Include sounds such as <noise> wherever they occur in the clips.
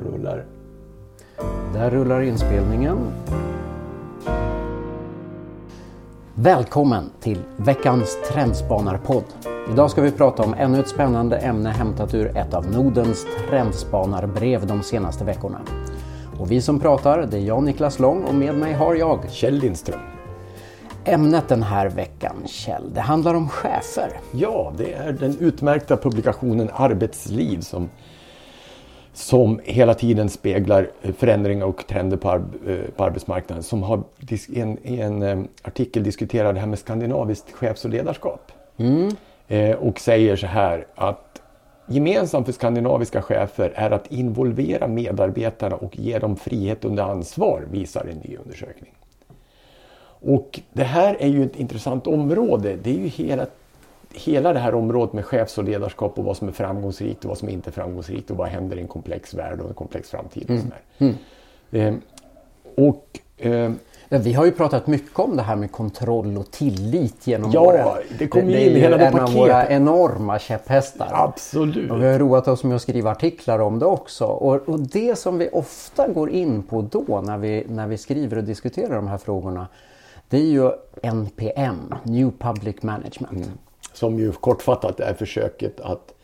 rullar. Där rullar inspelningen. Välkommen till veckans Trendspanarpodd. Idag ska vi prata om ännu ett spännande ämne hämtat ur ett av Nordens trendspanarbrev de senaste veckorna. Och vi som pratar, det är jag Niklas Lång och med mig har jag Kjell Lindström. Ämnet den här veckan, Kjell, det handlar om chefer. Ja, det är den utmärkta publikationen Arbetsliv som, som hela tiden speglar förändringar och trender på, ar på arbetsmarknaden. Som har i en, i en um, artikel diskuterat det här med skandinaviskt chefs och ledarskap. Mm. Eh, och säger så här att gemensamt för skandinaviska chefer är att involvera medarbetarna och ge dem frihet under ansvar, visar en ny undersökning. Och det här är ju ett intressant område. Det är ju hela, hela det här området med chefs och ledarskap och vad som är framgångsrikt och vad som inte är framgångsrikt och vad händer i en komplex värld och en komplex framtid. Och, mm. Mm. Eh, och eh, vi har ju pratat mycket om det här med kontroll och tillit genom ja, åren. det ju hela det. Det är en av våra enorma käpphästar. Absolut. Och vi har roat oss med att skriva artiklar om det också. Och, och, det som vi ofta går in på då när vi, när vi skriver och diskuterar de här frågorna det är ju NPM, New Public Management. Mm. Som ju kortfattat är försöket att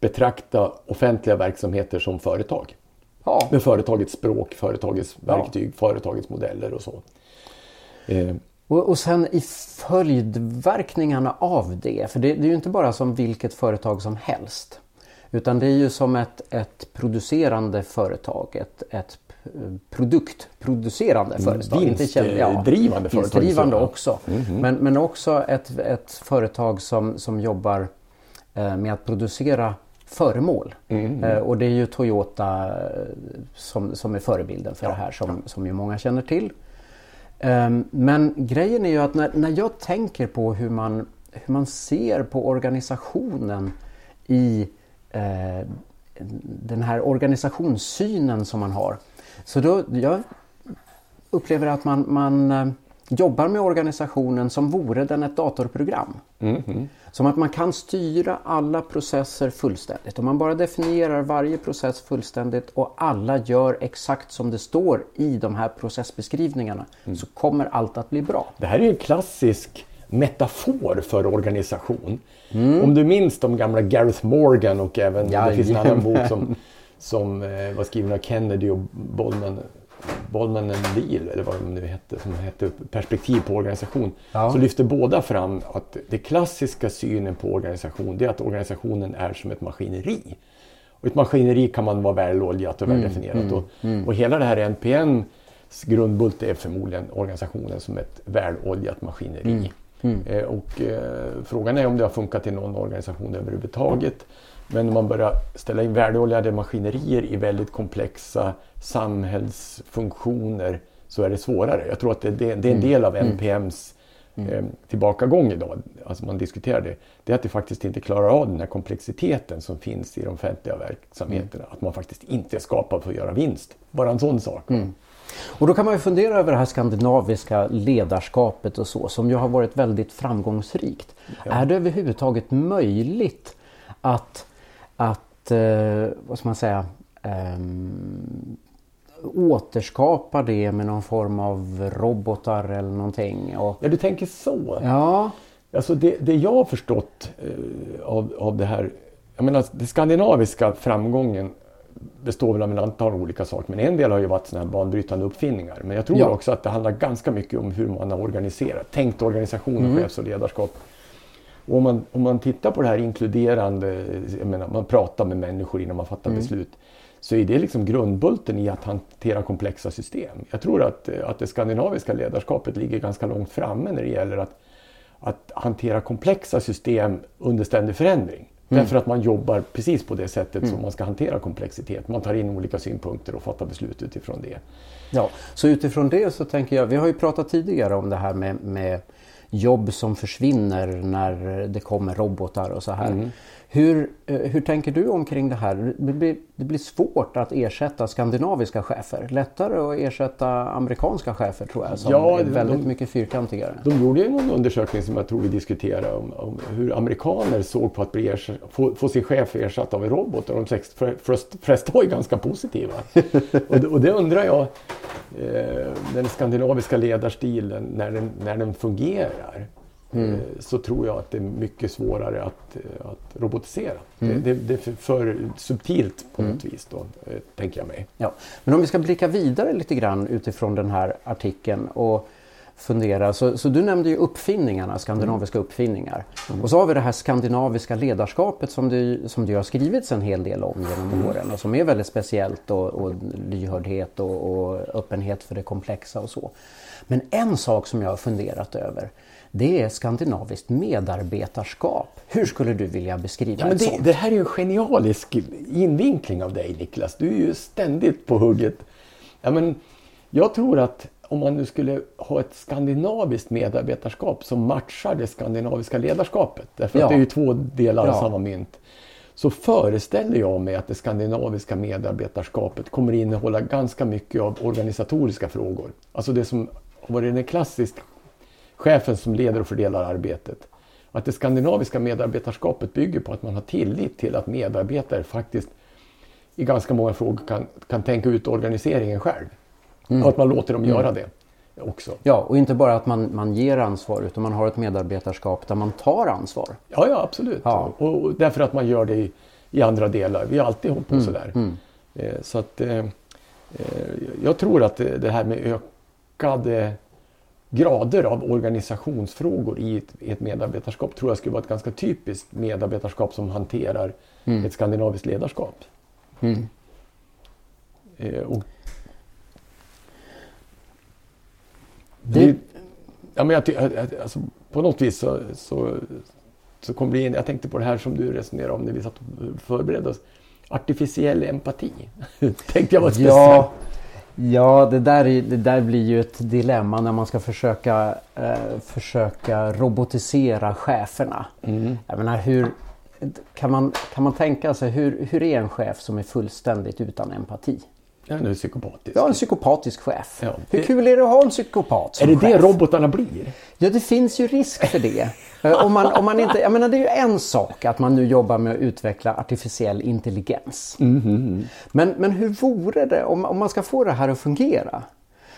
betrakta offentliga verksamheter som företag. Ja. Med företagets språk, företagets verktyg, ja. företagets modeller och så. Eh. Och, och sen i följdverkningarna av det, för det, det är ju inte bara som vilket företag som helst. Utan det är ju som ett, ett producerande företag, ett, ett produktproducerande mm, företag. Vinstdrivande ja, företag. Vinstdrivande också. Mm -hmm. men, men också ett, ett företag som, som jobbar eh, med att producera föremål. Mm. Eh, och det är ju Toyota eh, som, som är förebilden för ja, det här som, som ju många känner till. Um, men grejen är ju att när, när jag tänker på hur man, hur man ser på organisationen i eh, den här organisationssynen som man har så då, jag upplever att man, man eh, jobbar med organisationen som vore den ett datorprogram. Mm -hmm. Som att man kan styra alla processer fullständigt. Om man bara definierar varje process fullständigt och alla gör exakt som det står i de här processbeskrivningarna mm. så kommer allt att bli bra. Det här är en klassisk metafor för organisation. Mm. Om du minns de gamla Gareth Morgan och även ja, det finns en annan bok som som eh, var skriven av Kennedy och Bollman, Bollman and Leal, eller vad de nu hette, som hette Perspektiv på organisation. Ja. Så lyfter båda fram att det klassiska synen på organisation, det är att organisationen är som ett maskineri. Och ett maskineri kan man vara väloljat och mm, väldefinierat. Mm, och, mm. och hela det här NPN grundbult är förmodligen organisationen som ett väloljat maskineri. Mm. Eh, och eh, frågan är om det har funkat i någon organisation överhuvudtaget. Men om man börjar ställa in värdeoljade maskinerier i väldigt komplexa samhällsfunktioner så är det svårare. Jag tror att det, det, det är en mm. del av NPMs mm. Eh, tillbakagång idag, alltså man diskuterar det, det är att det faktiskt inte klarar av den här komplexiteten som finns i de offentliga verksamheterna. Mm. Att man faktiskt inte är skapad för att göra vinst. Bara en sån sak. Mm. Och då kan man ju fundera över det här skandinaviska ledarskapet och så som ju har varit väldigt framgångsrikt. Ja. Är det överhuvudtaget möjligt att att, eh, vad ska man säga, eh, återskapa det med någon form av robotar eller någonting. Och... Ja, du tänker så? Ja. Alltså det, det jag har förstått eh, av, av det här, jag menar den skandinaviska framgången består väl av en antal olika saker. Men en del har ju varit sådana här banbrytande uppfinningar. Men jag tror ja. också att det handlar ganska mycket om hur man har organiserat, tänkt organisation och mm. chefs och ledarskap. Och om, man, om man tittar på det här inkluderande, jag menar, man pratar med människor innan man fattar mm. beslut. Så är det liksom grundbulten i att hantera komplexa system. Jag tror att, att det skandinaviska ledarskapet ligger ganska långt framme när det gäller att, att hantera komplexa system under ständig förändring. Mm. Därför att man jobbar precis på det sättet mm. som man ska hantera komplexitet. Man tar in olika synpunkter och fattar beslut utifrån det. Ja, så utifrån det så tänker jag, vi har ju pratat tidigare om det här med, med jobb som försvinner när det kommer robotar och så här. Mm. Hur, eh, hur tänker du omkring det här? Det blir, det blir svårt att ersätta skandinaviska chefer. Lättare att ersätta amerikanska chefer tror jag som ja, är väldigt de, mycket fyrkantigare. De gjorde ju någon undersökning som jag tror vi diskuterade om, om hur amerikaner såg på att bli ersatt, få, få sin chef ersatt av en robot. Och de flesta var ju ganska positiva. <laughs> och, det, och det undrar jag, eh, den skandinaviska ledarstilen när den, när den fungerar. Mm. Eh, så tror jag att det är mycket svårare att, eh, att robotisera. Mm. Det, det, det, är för, subtilt på något mm. vis då, eh, tänker jag mig. Ja. Men om vi ska blicka vidare lite grann utifrån den här artikeln och fundera. Så, så du nämnde ju uppfinningarna, skandinaviska mm. uppfinningar. Mm. Och så har vi det här skandinaviska ledarskapet som det, som det har skrivits en hel del om genom åren och som är väldigt speciellt och, och lyhördhet och, och öppenhet för det komplexa och så. Men en sak som jag har funderat över det är skandinaviskt medarbetarskap. Hur skulle du vilja beskriva ja, men det, sånt? Det här är ju en genialisk invinkling av dig Niklas. Du är ju ständigt på hugget. Ja, men jag tror att om man nu skulle ha ett skandinaviskt medarbetarskap som matchar det skandinaviska ledarskapet. Därför ja. att det är ju två delar ja. av samma mynt. Så föreställer jag mig att det skandinaviska medarbetarskapet kommer innehålla ganska mycket av organisatoriska frågor. Alltså det som har varit en klassisk chefen som leder och fördelar arbetet. Att det skandinaviska medarbetarskapet bygger på att man har tillit till att medarbetare faktiskt i ganska många frågor kan, kan tänka ut organiseringen själv. Mm. Och att man låter dem mm. göra det också. Ja, och inte bara att man, man ger ansvar utan man har ett medarbetarskap där man tar ansvar. Ja, ja absolut. Ja. Och, och därför att man gör det i, i andra delar. Vi har alltid hållit på mm. sådär. Mm. Eh, så att eh, eh jag tror att det här med ökade grader av organisationsfrågor i ett, i ett, medarbetarskap tror jag skulle vara ett ganska typiskt medarbetarskap som hanterar mm. ett skandinaviskt ledarskap. Mm. Eh, och det, ja, men jag, alltså, på något vis så, så, så kom det in, jag tänkte på det här som du resonerade om när vi satt och förberedde oss. Artificiell empati. <laughs> tänkte jag var speciellt. Ja, Ja, det där, det där blir ju ett dilemma när man ska försöka, eh, försöka robotisera cheferna. Mm. Jag menar, hur, kan, man, kan man tänka sig hur, hur är en chef som är fullständigt utan empati? Ja, en psykopatisk. Ja, en psykopatisk chef. Ja, det... Hur kul är det att ha en psykopat som Är det chef? det robotarna blir? Ja, det finns ju risk för det. Eh, om man, om man inte, jag menar, det är ju en sak att man nu jobbar med att utveckla artificiell intelligens. Mm. Men, men hur vore det om, om man ska få det här att fungera?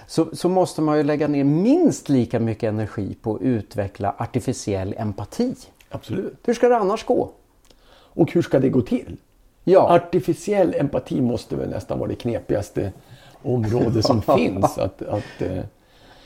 Så, så måste man ju lägga ner minst lika mycket energi på att utveckla artificiell empati. Absolut. Hur ska det annars gå? Och hur ska det gå till? Ja. Artificiell empati måste väl nästan vara det knepigaste område som <laughs> finns. Att, att,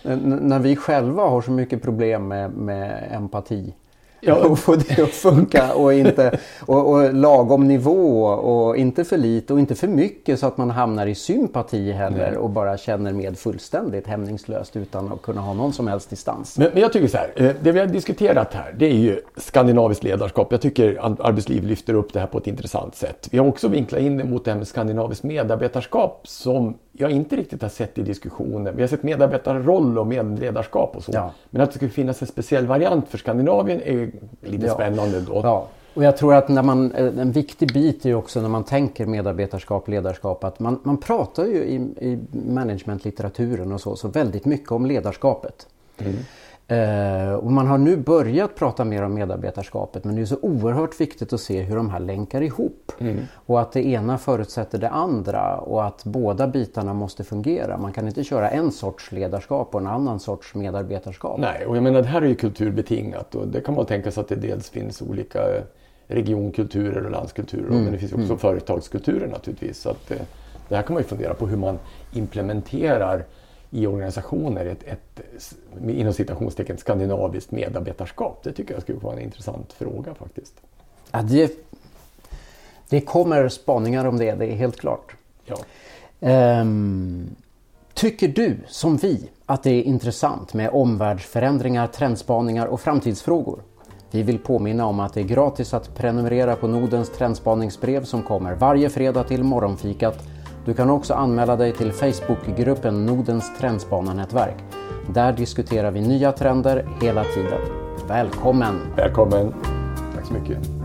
när vi själva har så mycket problem med, med empati Ja. <laughs> Och få det att funka och, inte, och, och lagom nivå och inte för lite och inte för mycket så att man hamnar i sympati heller och bara känner med fullständigt hämningslöst utan att kunna ha någon som helst distans. Men, men jag tycker så här, eh, det vi har diskuterat här det är ju skandinaviskt ledarskap. Jag tycker arbetsliv lyfter upp det här på ett intressant sätt. Vi har också vinklat in det mot det här med skandinaviskt medarbetarskap som jag inte riktigt har sett i diskussionen. Vi har sett medarbetarroll och medledarskap och så. Ja. Men att det skulle finnas en speciell variant för Skandinavien är lite ja. spännande då. Ja. Och jag tror att när man, eh, en viktig bit är också när man tänker medarbetarskap, ledarskap att man, man pratar ju i, i managementlitteraturen och så, så väldigt mycket om ledarskapet. Mm. Eh, och man har nu börjat prata mer om medarbetarskapet men det är så oerhört viktigt att se hur de här länkar ihop. Mm. Och att det ena förutsätter det andra och att båda bitarna måste fungera. Man kan inte köra en sorts ledarskap och en annan sorts medarbetarskap. Nej, och jag menar det här är ju kulturbetingat och det kan man tänka sig att det dels finns olika regionkulturer och landskulturer mm. men det finns också mm. företagskulturer naturligtvis. Så att, eh, det här kan man ju fundera på hur man implementerar i organisationer ett, ett inom citationstecken skandinaviskt medarbetarskap? Det tycker jag skulle vara en intressant fråga faktiskt. Ja, det, det kommer spaningar om det, det är helt klart. Ja. Um, tycker du, som vi, att det är intressant med omvärldsförändringar, trendspaningar och framtidsfrågor? Vi vill påminna om att det är gratis att prenumerera på Nordens trendspaningsbrev som kommer varje fredag till morgonfikat Du kan också anmäla dig till Facebookgruppen Nordens trendspanarnätverk. Där diskuterar vi nya trender hela tiden. Välkommen! Välkommen! Tack så mycket.